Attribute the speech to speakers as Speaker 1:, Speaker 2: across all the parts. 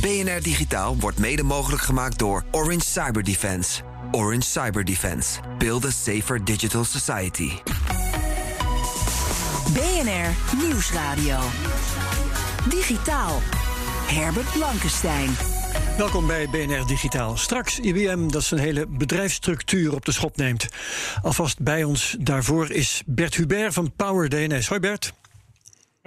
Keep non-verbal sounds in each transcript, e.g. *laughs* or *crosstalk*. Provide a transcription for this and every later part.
Speaker 1: BNR Digitaal wordt mede mogelijk gemaakt door Orange Cyber Defense. Orange Cyber Defense. Build a safer digital society.
Speaker 2: BNR Nieuwsradio. Digitaal. Herbert Blankenstein.
Speaker 3: Welkom bij BNR Digitaal. Straks IBM dat zijn hele bedrijfsstructuur op de schop neemt. Alvast bij ons daarvoor is Bert Hubert van Power DNS. Hoi Bert.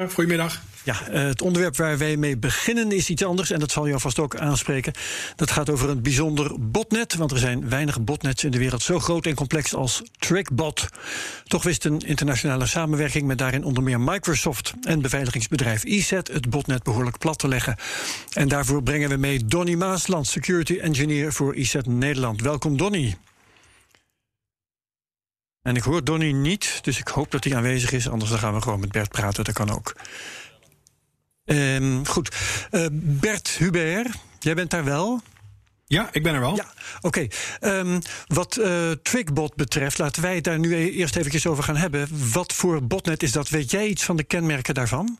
Speaker 4: Goedemiddag.
Speaker 3: Ja, eh, het onderwerp waar wij mee beginnen is iets anders en dat zal jou vast ook aanspreken. Dat gaat over een bijzonder botnet, want er zijn weinig botnets in de wereld zo groot en complex als TrickBot. Toch wist een internationale samenwerking met daarin onder meer Microsoft en beveiligingsbedrijf ESET het botnet behoorlijk plat te leggen. En daarvoor brengen we mee Donny Maasland, security engineer voor ESET Nederland. Welkom Donny. En ik hoor Donny niet, dus ik hoop dat hij aanwezig is. Anders dan gaan we gewoon met Bert praten, dat kan ook. Um, goed. Uh, Bert Hubert, jij bent daar wel?
Speaker 4: Ja, ik ben er wel.
Speaker 3: Ja, oké. Okay. Um, wat uh, Trickbot betreft, laten wij het daar nu e-, eerst eventjes over gaan hebben. Wat voor botnet is dat? Weet jij iets van de kenmerken daarvan?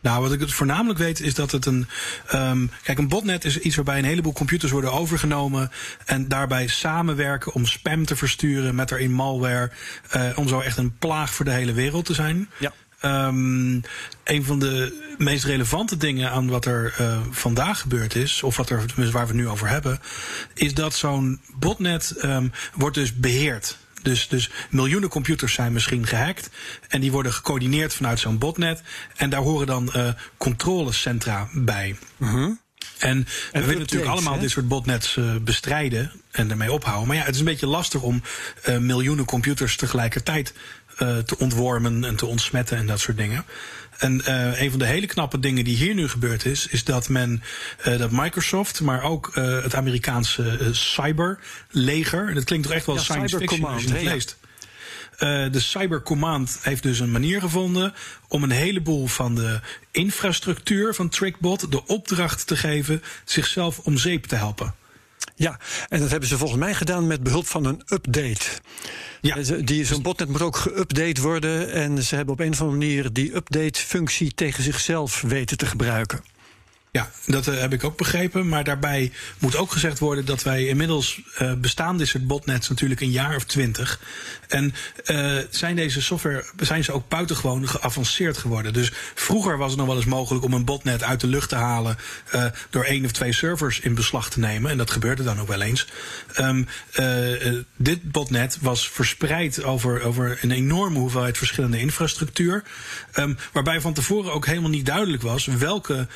Speaker 4: Nou, wat ik het voornamelijk weet is dat het een. Um, kijk, een botnet is iets waarbij een heleboel computers worden overgenomen. en daarbij samenwerken om spam te versturen met erin malware. Uh, om zo echt een plaag voor de hele wereld te zijn.
Speaker 3: Ja.
Speaker 4: Um, een van de meest relevante dingen aan wat er uh, vandaag gebeurd is, of wat er, waar we het nu over hebben, is dat zo'n botnet um, wordt dus beheerd. Dus, dus miljoenen computers zijn misschien gehackt. En die worden gecoördineerd vanuit zo'n botnet. En daar horen dan uh, controlecentra bij.
Speaker 3: Uh -huh.
Speaker 4: En, en we willen natuurlijk allemaal hè? dit soort botnets uh, bestrijden en ermee ophouden. Maar ja, het is een beetje lastig om uh, miljoenen computers tegelijkertijd te ontwormen en te ontsmetten en dat soort dingen. En uh, een van de hele knappe dingen die hier nu gebeurd is, is dat men uh, dat Microsoft, maar ook uh, het Amerikaanse cyberleger, en dat klinkt toch echt wel
Speaker 3: ja,
Speaker 4: science fiction als je het
Speaker 3: ja.
Speaker 4: leest. de Cyber Command heeft dus een manier gevonden om een heleboel van de infrastructuur van Trickbot de opdracht te geven zichzelf om zeep te helpen.
Speaker 3: Ja, en dat hebben ze volgens mij gedaan met behulp van een update.
Speaker 4: Ja.
Speaker 3: Die, Zo'n botnet moet ook geüpdate worden. En ze hebben op een of andere manier die update-functie tegen zichzelf weten te gebruiken.
Speaker 4: Ja, dat uh, heb ik ook begrepen. Maar daarbij moet ook gezegd worden dat wij inmiddels uh, bestaan dit soort botnets natuurlijk een jaar of twintig. En uh, zijn deze software, zijn ze ook buitengewoon geavanceerd geworden. Dus vroeger was het nog wel eens mogelijk om een botnet uit de lucht te halen door één of twee servers in beslag te nemen. En dat gebeurde dan ook wel eens. Um, dit botnet was verspreid over, over een enorme hoeveelheid verschillende infrastructuur. Um, waarbij van tevoren ook helemaal niet duidelijk was welke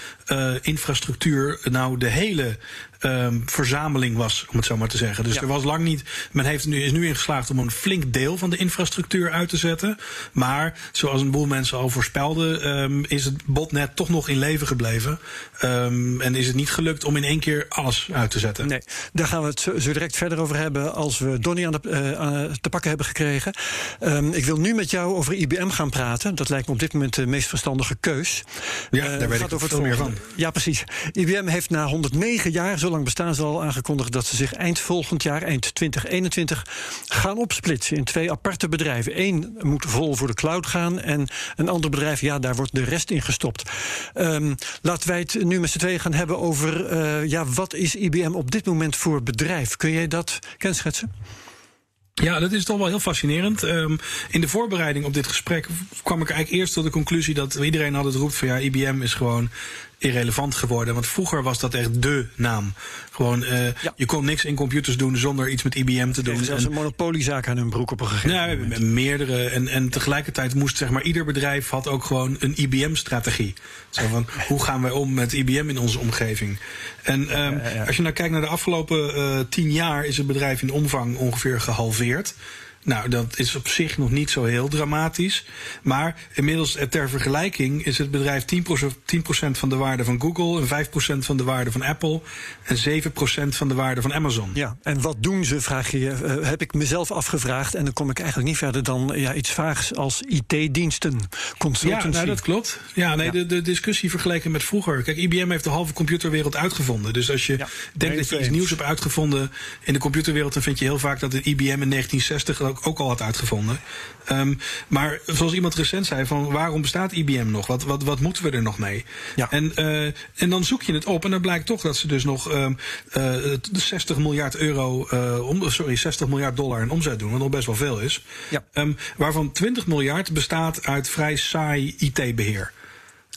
Speaker 4: infrastructuur nou de hele um, verzameling was, om het zo maar te zeggen. Dus
Speaker 3: Ja.
Speaker 4: er was lang niet. Men heeft nu, is nu ingeslaagd om een flink deel van de infrastructuur uit te zetten. Maar zoals een boel mensen al voorspelden, um, is het botnet toch nog in leven gebleven. Um, en is het niet gelukt om in één keer alles uit te zetten.
Speaker 3: Nee, daar gaan we het zo, zo direct verder over hebben als we Donny aan de, uh, aan, te pakken hebben gekregen. Ik wil nu met jou over IBM gaan praten. Dat lijkt me op dit moment de meest verstandige keus.
Speaker 4: Ja,
Speaker 3: Uh,
Speaker 4: daar weet
Speaker 3: gaat
Speaker 4: ik
Speaker 3: over
Speaker 4: veel
Speaker 3: het
Speaker 4: meer van.
Speaker 3: Ja, precies. IBM heeft na 109 jaar, lang bestaan ze al, aangekondigd dat ze zich eind volgend jaar, eind 2021, gaan opsplitsen in twee aparte bedrijven. Eén moet vol voor de cloud gaan en een ander bedrijf, ja, daar wordt de rest in gestopt. Um, laten wij het nu met z'n tweeën gaan hebben over, uh, ja, wat is IBM op dit moment voor bedrijf? Kun jij dat kenschetsen?
Speaker 4: Ja, dat is toch wel heel fascinerend. Um, in de voorbereiding op dit gesprek kwam ik eigenlijk eerst tot de conclusie dat iedereen altijd roept van ja, IBM is gewoon irrelevant geworden. Want vroeger was dat echt dé naam. Gewoon, uh, ja. je kon niks in computers doen zonder iets met IBM te doen.
Speaker 3: Zelfs een monopoliezaak aan hun broek op een gegeven
Speaker 4: nou,
Speaker 3: moment.
Speaker 4: meerdere. En, en tegelijkertijd moest zeg maar ieder bedrijf had ook gewoon een IBM-strategie. Zo van, *laughs* hoe gaan wij om met IBM in onze omgeving? En um, ja, ja. als je nou kijkt naar de afgelopen uh, tien jaar is het bedrijf in omvang ongeveer gehalveerd. Nou, dat is op zich nog niet zo heel dramatisch. Maar inmiddels, eh, ter vergelijking, is het bedrijf 10%, 10 van de waarde van Google, en 5% van de waarde van Apple en 7% van de waarde van Amazon.
Speaker 3: Ja, en wat doen ze, vraag je je, uh, heb ik mezelf afgevraagd. En dan kom ik eigenlijk niet verder dan ja, iets vaags als IT-diensten, consultancy.
Speaker 4: Ja, nou, dat klopt. Ja, nee, De, de discussie vergeleken met vroeger. Kijk, IBM heeft de halve computerwereld uitgevonden. Dus als je denkt dat je iets nieuws hebt uitgevonden in de computerwereld, dan vind je heel vaak dat het IBM in 1960 ook, ook al had uitgevonden. Um, maar zoals iemand recent zei, van waarom bestaat IBM nog? Wat, wat, wat moeten we er nog mee? Ja. En, uh, en dan zoek je het op en dan blijkt toch dat ze dus nog um, uh, 60 miljard euro, uh, om, sorry, 60 miljard dollar in omzet doen, wat nog best wel veel is. Ja. Um, waarvan 20 miljard bestaat uit vrij saai IT-beheer.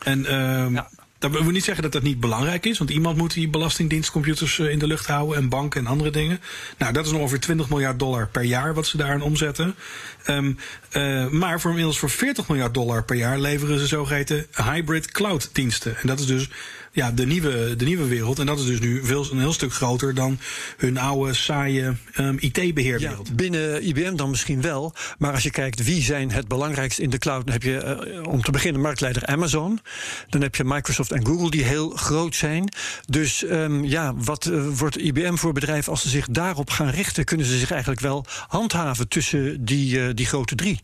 Speaker 4: En um, ja. Dat wil niet zeggen dat dat niet belangrijk is, want iemand moet die belastingdienstcomputers in de lucht houden en banken en andere dingen. Nou, dat is ongeveer 20 miljard dollar per jaar wat ze daarin omzetten. Um, uh, maar voor inmiddels voor 40 miljard dollar per jaar leveren ze zogeheten hybrid cloud diensten. En dat is dus ja, de, nieuwe, de nieuwe wereld. En dat is dus nu veel, een heel stuk groter dan hun oude, saaie um, IT-beheerwereld.
Speaker 3: Binnen IBM dan misschien wel. Maar als je kijkt wie zijn het belangrijkst in de cloud, dan heb je uh, om te beginnen marktleider Amazon. Dan heb je Microsoft en Google die heel groot zijn. Dus um, ja, wat uh, wordt IBM voor bedrijf als ze zich daarop gaan richten? Kunnen ze zich eigenlijk wel handhaven tussen die, uh, die grote drie?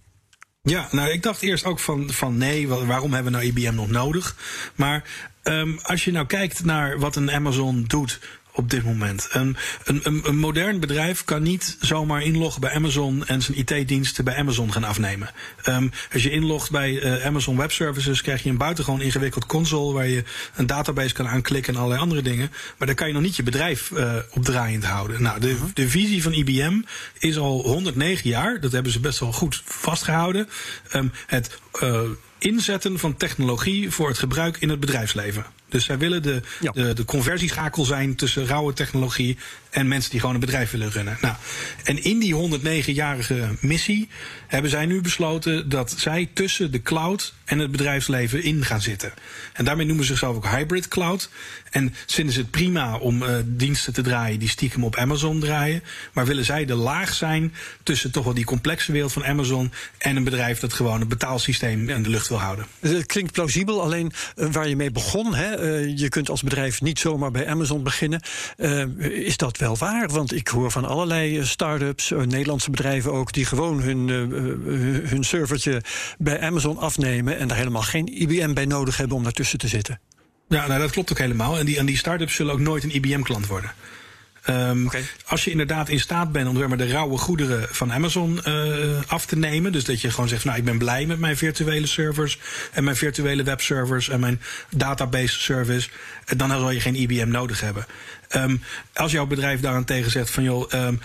Speaker 4: Ja, nou, ik dacht eerst ook van, van nee, waarom hebben we nou IBM nog nodig? Maar um, als je nou kijkt naar wat een Amazon doet op dit moment. Een, een, een, modern bedrijf kan niet zomaar inloggen bij Amazon en zijn IT-diensten bij Amazon gaan afnemen. Um, als je inlogt bij uh, Amazon Web Services, krijg je een buitengewoon ingewikkeld console waar je een database kan aanklikken en allerlei andere dingen. Maar daar kan je nog niet je bedrijf uh, op draaiend houden. Nou, de, de visie van IBM is al 109 jaar, dat hebben ze best wel goed vastgehouden. Um, het uh, inzetten van technologie voor het gebruik in het bedrijfsleven. Dus zij willen de, ja. de, de conversieschakel zijn tussen rauwe technologie en mensen die gewoon een bedrijf willen runnen. Nou, en in die 109-jarige missie hebben zij nu besloten dat zij tussen de cloud en het bedrijfsleven in gaan zitten. En daarmee noemen ze zichzelf ook hybrid cloud. En vinden ze het prima om uh, diensten te draaien die stiekem op Amazon draaien. Maar willen zij de laag zijn tussen toch wel die complexe wereld van Amazon en een bedrijf dat gewoon het betaalsysteem in de lucht wil houden.
Speaker 3: Het klinkt plausibel, alleen uh, waar je mee begon, hè, uh, je kunt als bedrijf niet zomaar bij Amazon beginnen. is dat wel waar? Want ik hoor van allerlei start-ups, Nederlandse bedrijven ook, die gewoon hun, hun servertje bij Amazon afnemen en daar helemaal geen IBM bij nodig hebben om daartussen te zitten.
Speaker 4: Ja, nou, dat klopt ook helemaal. En die, en die start-ups zullen ook nooit een IBM-klant worden. Um, okay. Als je inderdaad in staat bent om zeg maar, de rauwe goederen van Amazon uh, af te nemen. Dus dat je gewoon zegt, nou ik ben blij met mijn virtuele servers en mijn virtuele webservers en mijn database service. Dan zal je geen IBM nodig hebben. Um, als jouw bedrijf daarentegen zegt van joh, um,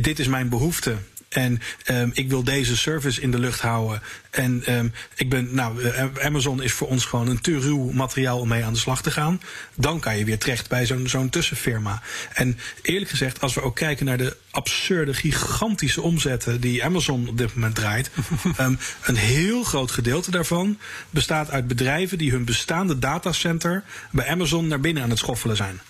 Speaker 4: dit is mijn behoefte. En um, ik wil deze service in de lucht houden. En um, ik ben, nou, Amazon is voor ons gewoon een te ruw materiaal om mee aan de slag te gaan. Dan kan je weer terecht bij zo'n zo'n tussenfirma. En eerlijk gezegd, als we ook kijken naar de absurde, gigantische omzetten die Amazon op dit moment draait. um, *laughs* een heel groot gedeelte daarvan bestaat uit bedrijven die hun bestaande datacenter bij Amazon naar binnen aan het schoffelen zijn.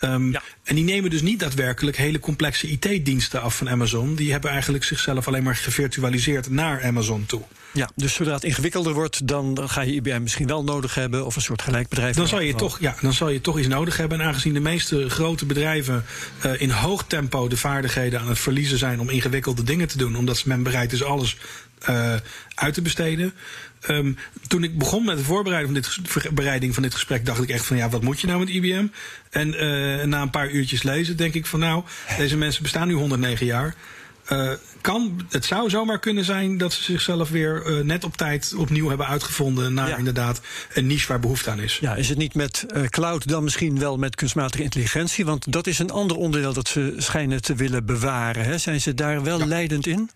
Speaker 4: Um, ja. En die nemen dus niet daadwerkelijk hele complexe IT-diensten af van Amazon. Die hebben eigenlijk zichzelf alleen maar gevirtualiseerd naar Amazon toe.
Speaker 3: Ja, dus zodra het ingewikkelder wordt, dan ga je IBM misschien wel nodig hebben of een soort gelijk bedrijf.
Speaker 4: Dan zal je toch, ja, dan zal je toch iets nodig hebben. En aangezien de meeste grote bedrijven uh, in hoog tempo de vaardigheden aan het verliezen zijn om ingewikkelde dingen te doen, omdat men bereid is alles uh, uit te besteden. Um, toen ik begon met de voorbereiding van, dit, bereiding van dit gesprek, dacht ik echt van ja, wat moet je nou met IBM? En uh, na een paar uurtjes lezen, denk ik van nou, deze mensen bestaan nu 109 jaar. Uh, kan, het zou zomaar kunnen zijn dat ze zichzelf weer uh, net op tijd opnieuw hebben uitgevonden naar ja. inderdaad een niche waar behoefte aan is.
Speaker 3: Ja, is het niet met uh, cloud dan misschien wel met kunstmatige intelligentie? Want dat is een ander onderdeel dat ze schijnen te willen bewaren. Hè? Zijn ze daar wel ja. leidend in?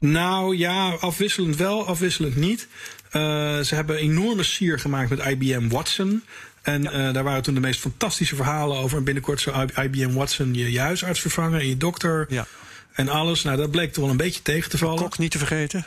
Speaker 4: Nou ja, afwisselend wel, afwisselend niet. Uh, ze hebben enorme sier gemaakt met IBM Watson. En ja. uh, daar waren toen de meest fantastische verhalen over. En binnenkort zou IBM Watson je, je huisarts vervangen en je dokter. Ja. En alles. Nou, dat bleek toch wel een beetje tegen te vallen.
Speaker 3: Kok niet te vergeten.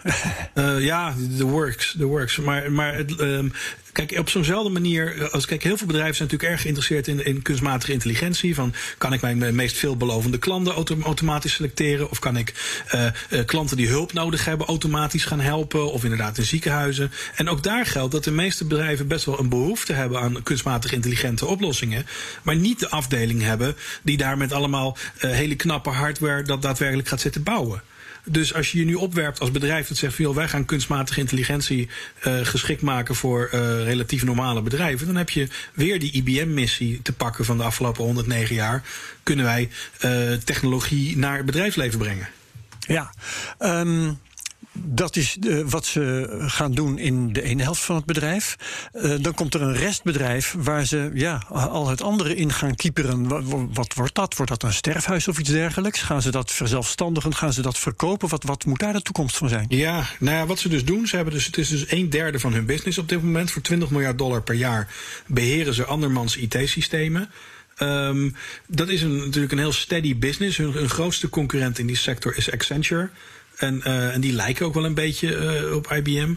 Speaker 4: uh, ja, the works. The works. Maar, maar het, um, Kijk, op zo'nzelfde manier, als kijk, heel veel bedrijven zijn natuurlijk erg geïnteresseerd in, in kunstmatige intelligentie. Van kan ik mijn meest veelbelovende klanten automatisch selecteren? Of kan ik uh, uh, klanten die hulp nodig hebben automatisch gaan helpen? Of inderdaad in ziekenhuizen. En ook daar geldt dat de meeste bedrijven best wel een behoefte hebben aan kunstmatig intelligente oplossingen. Maar niet de afdeling hebben die daar met allemaal hele knappe hardware dat daadwerkelijk gaat zitten bouwen. Dus als je je nu opwerpt als bedrijf dat zegt van wij gaan kunstmatige intelligentie uh, geschikt maken voor uh, relatief normale bedrijven, dan heb je weer die IBM-missie te pakken van de afgelopen 109 jaar. Kunnen wij uh, technologie naar het bedrijfsleven brengen?
Speaker 3: Ja. Um dat is uh, wat ze gaan doen in de ene helft van het bedrijf. Uh, dan komt er een restbedrijf waar ze ja, al het andere in gaan kieperen. Wat, wat, wordt dat? Wordt dat een sterfhuis of iets dergelijks? Gaan ze dat verzelfstandigen? Gaan ze dat verkopen? Wat, wat moet daar de toekomst van zijn?
Speaker 4: Ja, nou ja, wat ze dus doen, ze hebben dus, het is dus een derde van hun business op dit moment. Voor 20 miljard dollar per jaar beheren ze andermans IT-systemen. Um, dat is een, natuurlijk een heel steady business. Hun, hun grootste concurrent in die sector is Accenture. En, uh, en, die lijken ook wel een beetje uh, op IBM.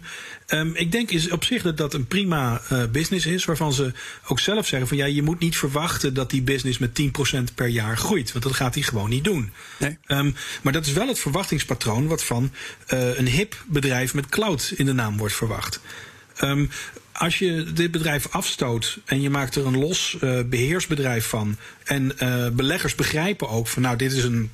Speaker 4: Um, ik denk is op zich dat dat een prima uh, business is, waarvan ze ook zelf zeggen van ja, je moet niet verwachten dat die business met 10% per jaar groeit. Want dat gaat hij gewoon niet doen.
Speaker 3: Nee.
Speaker 4: Um, maar dat is wel het verwachtingspatroon wat van een hip bedrijf met cloud in de naam wordt verwacht. Um, als je dit bedrijf afstoot en je maakt er een los beheersbedrijf van. En beleggers begrijpen ook van nou, dit is een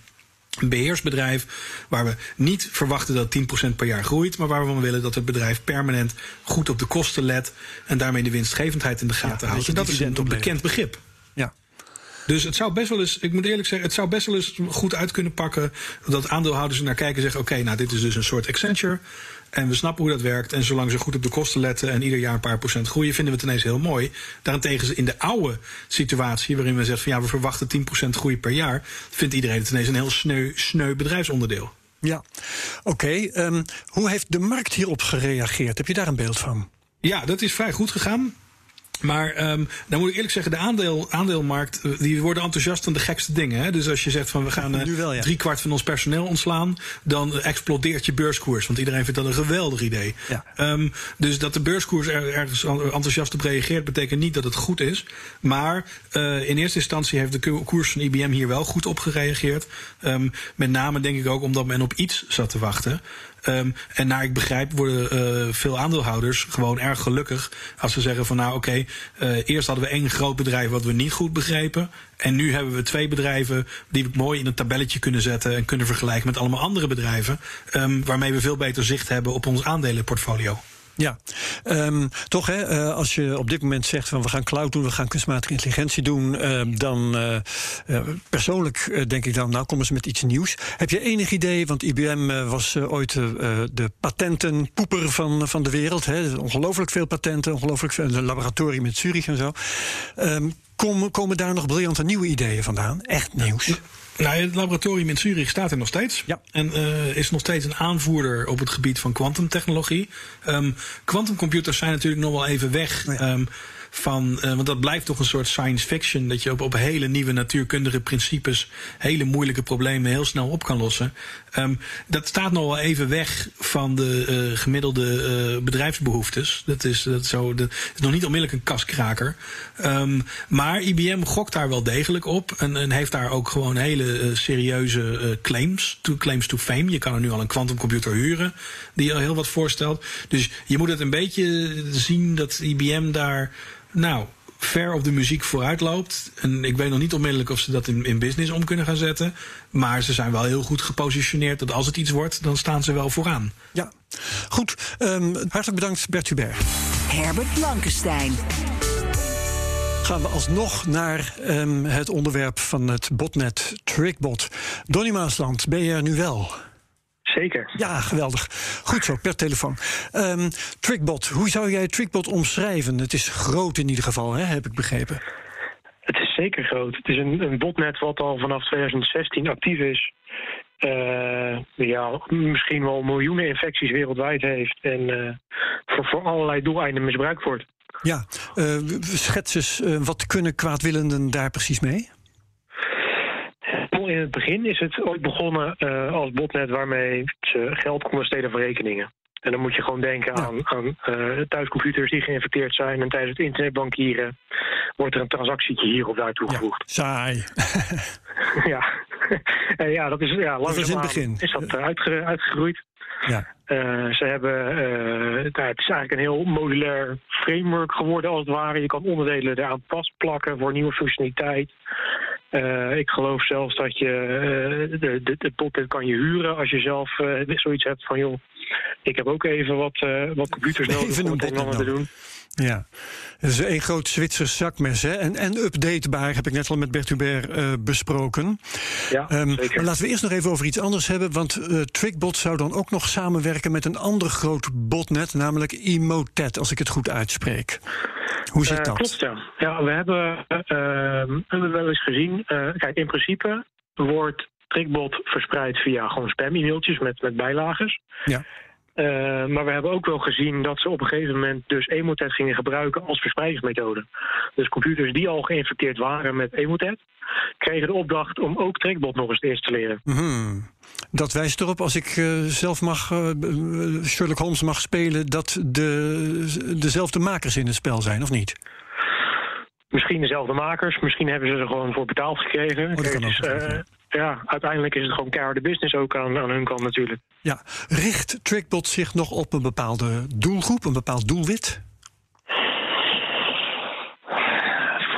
Speaker 4: een beheersbedrijf waar we niet verwachten dat 10% per jaar groeit, maar waar we willen dat het bedrijf permanent goed op de kosten let en daarmee de winstgevendheid in de gaten ja, houdt. En dat is een bekend begrip.
Speaker 3: Ja.
Speaker 4: Dus het zou best wel eens, ik moet eerlijk zeggen, het zou best wel eens goed uit kunnen pakken dat aandeelhouders er naar kijken en zeggen: oké, okay, nou dit is dus een soort Accenture. En we snappen hoe dat werkt. En zolang ze goed op de kosten letten en ieder jaar een paar procent groeien, vinden we het ineens heel mooi. Daarentegen in de oude situatie, waarin we zeggen van ja, we verwachten 10% groei per jaar, vindt iedereen het ineens een heel sneu, sneu bedrijfsonderdeel.
Speaker 3: Ja, oké. Okay, um, hoe heeft de markt hierop gereageerd? Heb je daar een beeld van?
Speaker 4: Ja, dat is vrij goed gegaan. Maar um, dan moet ik eerlijk zeggen, de aandeel, aandeelmarkt, eh, die worden enthousiast van de gekste dingen. Hè? Dus als je zegt van we gaan uh, wel, ja. drie kwart van ons personeel ontslaan, dan explodeert je beurskoers. Want iedereen vindt dat een geweldig idee.
Speaker 3: Ja.
Speaker 4: Um, dus dat de beurskoers er, ergens enthousiast op reageert, betekent niet dat het goed is. Maar uh, in eerste instantie heeft de koers van IBM hier wel goed op gereageerd. Um, met name denk ik ook omdat men op iets zat te wachten. Um, en naar ik begrijp worden uh, veel aandeelhouders gewoon erg gelukkig als ze zeggen van nou oké, uh, eerst hadden we één groot bedrijf wat we niet goed begrepen. En nu hebben we twee bedrijven die we mooi in een tabelletje kunnen zetten en kunnen vergelijken met allemaal andere bedrijven. Um, waarmee we veel beter zicht hebben op ons aandelenportfolio.
Speaker 3: Ja, um, toch hè, uh, als je op dit moment zegt van we gaan cloud doen, we gaan kunstmatige intelligentie doen, uh, dan uh, persoonlijk denk ik dan, nou komen ze met iets nieuws. Heb je enig idee, want IBM was ooit de patentenpoeper van, van de wereld, hè, ongelooflijk veel patenten, ongelooflijk veel, een laboratorium in Zurich en zo. Um, komen, komen daar nog briljante nieuwe ideeën vandaan? Echt nieuws?
Speaker 4: Nou, het laboratorium in Zurich staat er nog steeds.
Speaker 3: Ja.
Speaker 4: En uh, is nog steeds een aanvoerder op het gebied van kwantumtechnologie. Quantumcomputers um, zijn natuurlijk nog wel even weg. Ja. um, van, uh, want dat blijft toch een soort science fiction. Dat je op, op hele nieuwe natuurkundige principes hele moeilijke problemen heel snel op kan lossen. Um, dat staat nog wel even weg van de uh, gemiddelde uh, bedrijfsbehoeftes. Dat is, dat, zo, dat is nog niet onmiddellijk een kaskraker. Um, maar IBM gokt daar wel degelijk op. En, en heeft daar ook gewoon hele serieuze claims, to, claims to fame. Je kan er nu al een quantumcomputer huren die al heel wat voorstelt. Dus je moet het een beetje zien dat IBM daar nou, ver op de muziek vooruit loopt. En ik weet nog niet onmiddellijk of ze dat in, in business om kunnen gaan zetten. Maar ze zijn wel heel goed gepositioneerd dat als het iets wordt, dan staan ze wel vooraan.
Speaker 3: Ja, goed. Um, hartelijk bedankt, Bert Hubert.
Speaker 2: Herbert Blankenstein.
Speaker 3: Gaan we alsnog naar um, het onderwerp van het botnet Trickbot. Donny Maasland, ben je er nu wel?
Speaker 5: Zeker.
Speaker 3: Ja, geweldig. Goed zo, per telefoon. Um, Trickbot, hoe zou jij Trickbot omschrijven? Het is groot in ieder geval, hè, heb ik begrepen.
Speaker 5: Het is zeker groot. Het is een, een botnet wat al vanaf 2016 actief is. Uh, ja, misschien wel miljoenen infecties wereldwijd heeft. En uh, voor, voor allerlei doeleinden misbruikt wordt.
Speaker 3: Ja, uh, schets eens, wat kunnen kwaadwillenden daar precies mee?
Speaker 5: In het begin is het ooit begonnen uh, als botnet waarmee ze geld konden stelen voor rekeningen. En dan moet je gewoon denken aan, aan thuiscomputers die geïnfecteerd zijn. En tijdens het internetbankieren wordt er een transactietje hier of daar toegevoegd.
Speaker 3: Ja, saai. *laughs*
Speaker 5: ja. *laughs* en ja, dat is ja, langzaam
Speaker 3: begin.
Speaker 5: is dat uitgegroeid.
Speaker 3: Ja.
Speaker 5: Uh, ze hebben, uh, het is eigenlijk een heel modulair framework geworden als het ware. Je kan onderdelen eraan vastplakken voor nieuwe functionaliteit. Uh, ik geloof zelfs dat je de, de, de kan je huren als je zelf zoiets hebt van joh, ik heb ook even wat, wat computers *laughs* nodig om het een te doen.
Speaker 3: Ja, het is één groot Zwitsers zakmes. Hè? En, en updatebaar heb ik net al met Bert Hubert uh, besproken.
Speaker 5: Ja, um,
Speaker 3: maar laten we eerst nog even over iets anders hebben. Want uh, Trickbot zou dan ook nog samenwerken met een ander groot botnet, namelijk Emotet, als ik het goed uitspreek. Hoe zit
Speaker 5: uh,
Speaker 3: dat?
Speaker 5: Klopt, ja. ja we hebben, hebben wel eens gezien. kijk, in principe wordt Trickbot verspreid via gewoon spam-e-mailtjes met, met bijlagers.
Speaker 3: Ja.
Speaker 5: Uh, maar we hebben ook wel gezien dat ze op een gegeven moment dus Emotet gingen gebruiken als verspreidingsmethode. Dus computers die al geïnfecteerd waren met Emotet, kregen de opdracht om ook Trackbot nog eens te installeren.
Speaker 3: Mm Dat wijst erop, als ik uh, zelf mag, uh, Sherlock Holmes mag spelen, dat de, dezelfde makers in het spel zijn, of niet?
Speaker 5: Misschien dezelfde makers, misschien hebben ze er gewoon voor betaald gekregen.
Speaker 3: Oh, dat kan ook.
Speaker 5: Dus, ja, uiteindelijk is het gewoon keiharde business ook aan, aan hun kant natuurlijk.
Speaker 3: Ja, richt Trackbot zich nog op een bepaalde doelgroep, een bepaald doelwit?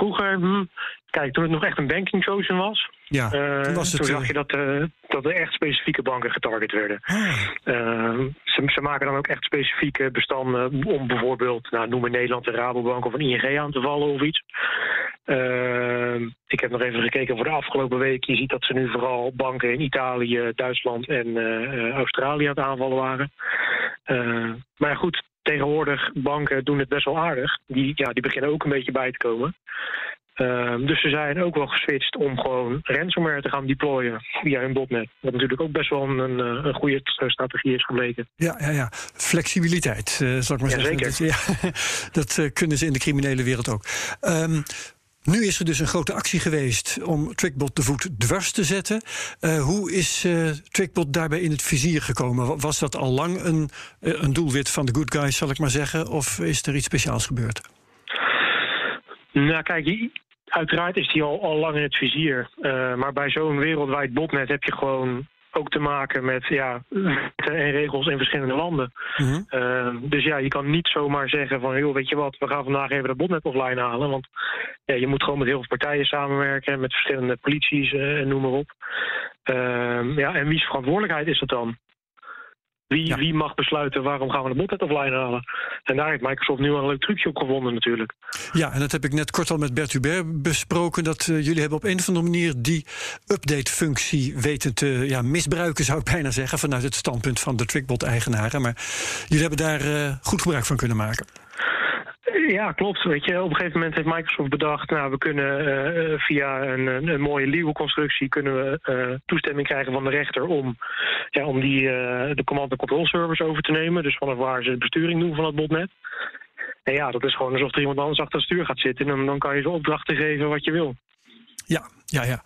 Speaker 5: Vroeger, hm, kijk, toen het nog echt een banking chosen was,
Speaker 3: ja,
Speaker 5: uh,
Speaker 3: toen, was het,
Speaker 5: toen zag je dat, uh, dat er echt specifieke banken getarget werden.
Speaker 3: Ah.
Speaker 5: Ze, ze, maken dan ook echt specifieke bestanden om bijvoorbeeld, nou, noem maar Nederland, de Rabobank of een ING aan te vallen of iets. ik heb nog even gekeken voor de afgelopen week. Je ziet dat ze nu vooral banken in Italië, Duitsland en Australië aan het aanvallen waren. maar goed, tegenwoordig banken doen het best wel aardig. Die, ja, die beginnen ook een beetje bij te komen. Uh, dus ze zijn ook wel geswitcht om gewoon ransomware te gaan deployen via hun botnet. Wat natuurlijk ook best wel een, een goede strategie is gebleken.
Speaker 3: Ja, ja, ja. flexibiliteit, uh, zal ik maar
Speaker 5: ja,
Speaker 3: zeggen.
Speaker 5: Zeker.
Speaker 3: Dat, ja, *laughs* dat uh, kunnen ze in de criminele wereld ook. Um, nu is er dus een grote actie geweest om Trickbot de voet dwars te zetten. Uh, hoe is uh, Trickbot daarbij in het vizier gekomen? Was dat al lang een, een doelwit van de good guys, zal ik maar zeggen? Of is er iets speciaals gebeurd?
Speaker 5: Nou, kijk, uiteraard is die al, al lang in het vizier. Maar bij zo'n wereldwijd botnet heb je gewoon ook te maken met ja, wetten en regels in verschillende landen.
Speaker 3: Mm -hmm.
Speaker 5: uh, dus ja, je kan niet zomaar zeggen van, joh, weet je wat, we gaan vandaag even de botnet offline halen. Want ja, je moet gewoon met heel veel partijen samenwerken, met verschillende polities en uh, noem maar op. Uh, ja, en wie's verantwoordelijkheid is dat dan? Wie,
Speaker 3: Ja.
Speaker 5: wie mag besluiten waarom gaan we de botnet offline halen? En daar heeft Microsoft nu al een leuk trucje op gevonden natuurlijk.
Speaker 3: Ja, en dat heb ik net kort al met Bert Hubert besproken. Dat eh, jullie hebben op een of andere manier die update-functie weten te ja, misbruiken, zou ik bijna zeggen, vanuit het standpunt van de Trickbot-eigenaren. Maar jullie hebben daar eh, goed gebruik van kunnen maken.
Speaker 5: Ja, klopt. Weet je, op een gegeven moment heeft Microsoft bedacht, nou, we kunnen eh, via een, een, mooie legal constructie kunnen we eh, toestemming krijgen van de rechter om, ja, om die, eh, de command en control service over te nemen. Dus vanaf waar ze de besturing doen van het botnet. En ja, dat is gewoon alsof er iemand anders achter het stuur gaat zitten. En dan, kan je ze opdrachten geven wat je wil.
Speaker 3: Ja, ja, ja.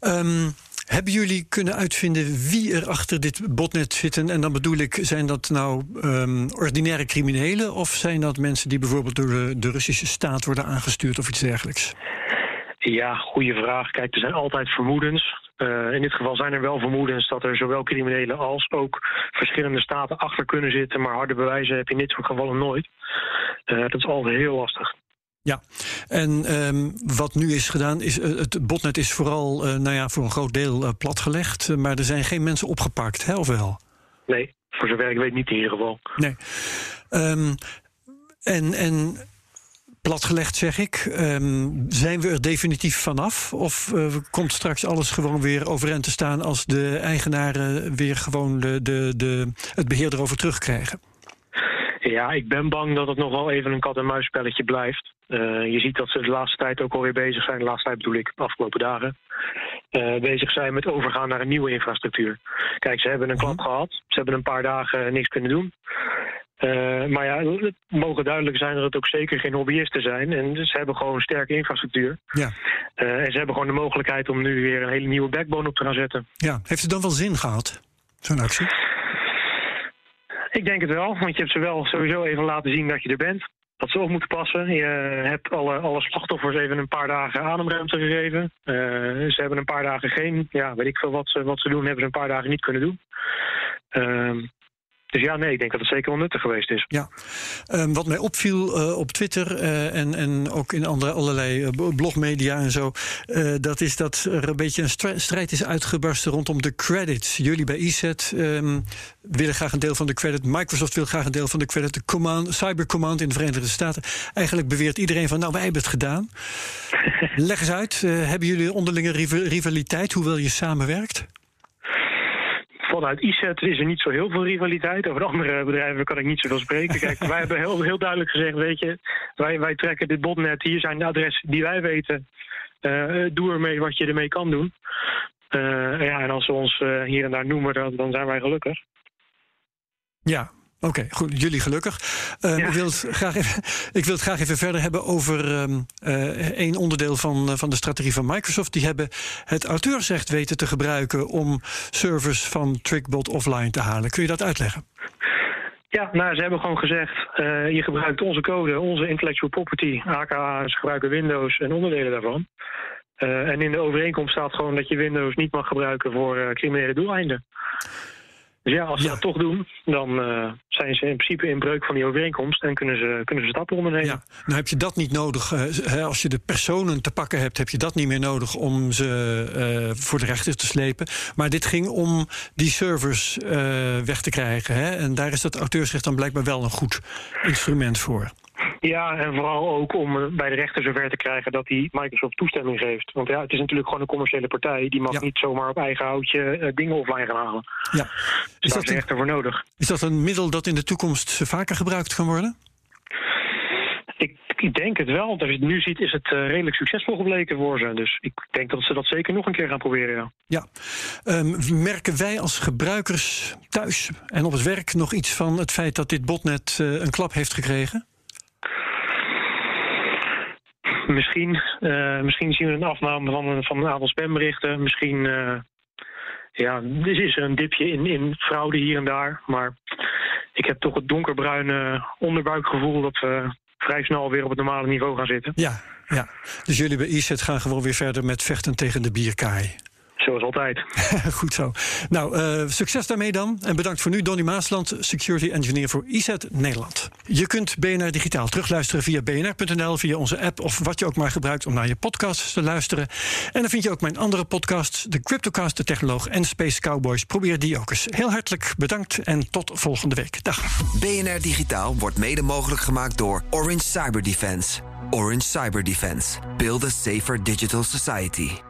Speaker 3: Ehm, hebben jullie kunnen uitvinden wie er achter dit botnet zitten? En dan bedoel ik, zijn dat nou ehm, ordinaire criminelen... of zijn dat mensen die bijvoorbeeld door de, Russische staat worden aangestuurd of iets dergelijks?
Speaker 5: Ja, goede vraag. Kijk, er zijn altijd vermoedens. Uh, in dit geval zijn er wel vermoedens dat er zowel criminelen als ook verschillende staten achter kunnen zitten. Maar harde bewijzen heb je in dit soort gevallen nooit. Uh, dat is altijd heel lastig.
Speaker 3: Ja, en um, wat nu is gedaan, is uh, het botnet is vooral uh, nou ja, voor een groot deel uh, platgelegd. maar er zijn geen mensen opgepakt, hè, of wel?
Speaker 5: Nee, voor zover ik weet niet in ieder geval.
Speaker 3: Nee. Um, en, en platgelegd zeg ik, um, zijn we er definitief vanaf? Of komt straks alles gewoon weer overeind te staan als de eigenaren weer gewoon de, de, de, het beheer erover terugkrijgen?
Speaker 5: Ja, ik ben bang dat het nog wel even een kat-en-muisspelletje blijft. Uh, je ziet dat ze de laatste tijd ook alweer bezig zijn, de laatste tijd bedoel ik, de afgelopen dagen, uh, bezig zijn met overgaan naar een nieuwe infrastructuur. Kijk, ze hebben een klap -hmm. gehad, ze hebben een paar dagen niks kunnen doen. Uh, maar ja, het mogen duidelijk zijn dat het ook zeker geen hobbyisten zijn. En ze hebben gewoon een sterke infrastructuur.
Speaker 3: Ja.
Speaker 5: en ze hebben gewoon de mogelijkheid om nu weer een hele nieuwe backbone op te gaan zetten.
Speaker 3: Ja, heeft het dan wel zin gehad, zo'n actie?
Speaker 5: Ik denk het wel, want je hebt ze wel sowieso even laten zien dat je er bent. Dat ze op moeten passen. Je hebt alle, alle slachtoffers even een paar dagen ademruimte gegeven. Uh, ze hebben een paar dagen geen, ja, weet ik veel wat ze, wat ze doen, hebben ze een paar dagen niet kunnen doen. Uh, dus ja, nee, ik denk dat het zeker wel nuttig geweest is.
Speaker 3: Ja. Um, wat mij opviel uh, op Twitter uh, en, en ook in andere, allerlei uh, blogmedia en zo, dat is dat er een beetje een strijd is uitgebarsten rondom de credits. Jullie bij ESET um, willen graag een deel van de credit. Microsoft wil graag een deel van de credit. De command, Cyber Command in de Verenigde Staten. Eigenlijk beweert iedereen van, nou, wij hebben het gedaan. *laughs* Leg eens uit, hebben jullie onderlinge rivaliteit, hoewel je samenwerkt?
Speaker 5: Vanuit ISET is er niet zo heel veel rivaliteit. Over de andere bedrijven kan ik niet zoveel spreken. Kijk, *laughs* wij hebben heel, heel duidelijk gezegd, weet je, wij, wij trekken dit botnet. Hier zijn de adressen die wij weten. Uh, doe ermee wat je ermee kan doen. Uh, ja, en als ze ons uh, hier en daar noemen, dan, dan zijn wij gelukkig.
Speaker 3: Ja, Oké, okay, goed. Jullie gelukkig. Ja. ik, wil het graag even, *laughs* ik wil het graag even verder hebben over um, uh, één onderdeel van, uh, van de strategie van Microsoft. Die hebben het auteursrecht weten te gebruiken om servers van Trickbot offline te halen. Kun je dat uitleggen?
Speaker 5: Ja, nou, ze hebben gewoon gezegd: uh, je gebruikt onze code, onze intellectual property, aka ze gebruiken Windows en onderdelen daarvan. en in de overeenkomst staat gewoon dat je Windows niet mag gebruiken voor criminele doeleinden. Dus ja, als ze ja. dat toch doen, dan uh, zijn ze in principe in breuk van die overeenkomst en kunnen ze, kunnen ze stappen ondernemen. Ja,
Speaker 3: nou heb je dat niet nodig. Uh, als je de personen te pakken hebt, heb je dat niet meer nodig om ze uh, voor de rechter te slepen. Maar dit ging om die servers weg te krijgen. Hè? En daar is dat auteursrecht dan blijkbaar wel een goed instrument voor.
Speaker 5: Ja, en vooral ook om bij de rechter zover te krijgen dat die Microsoft toestemming geeft. Want ja, het is natuurlijk gewoon een commerciële partij. Die mag ja. niet zomaar op eigen houtje uh, dingen offline gaan halen.
Speaker 3: Ja.
Speaker 5: Dus is daar is de rechter voor nodig.
Speaker 3: Is dat een middel dat in de toekomst vaker gebruikt kan worden?
Speaker 5: Ik, ik denk het wel, want als je het nu ziet is het uh, redelijk succesvol gebleken voor ze. Dus ik denk dat ze dat zeker nog een keer gaan proberen, ja.
Speaker 3: Ja. Um, merken wij als gebruikers thuis en op het werk nog iets van het feit dat dit botnet uh, een klap heeft gekregen? *laughs*
Speaker 5: Misschien, uh, misschien zien we een afname van een, van aantal spamberichten. Misschien uh, ja, is er een dipje in, in fraude hier en daar. Maar ik heb toch het donkerbruine onderbuikgevoel dat we vrij snel weer op het normale niveau gaan zitten.
Speaker 3: Ja, ja. dus jullie bij ESET gaan gewoon weer verder met vechten tegen de bierkaai.
Speaker 5: Zoals altijd. *laughs*
Speaker 3: Goed zo. Nou, uh, succes daarmee dan. En bedankt voor nu, Donny Maasland, Security Engineer voor IZ Nederland. Je kunt BNR Digitaal terugluisteren via bnr.nl, via onze app of wat je ook maar gebruikt om naar je podcasts te luisteren. En dan vind je ook mijn andere podcasts, de Cryptocast, de Technoloog en Space Cowboys. Probeer die ook eens. Heel hartelijk bedankt en tot volgende week. Dag.
Speaker 1: BNR Digitaal wordt mede mogelijk gemaakt door Orange Cyber Defense. Orange Cyber Defense. Build a safer digital society.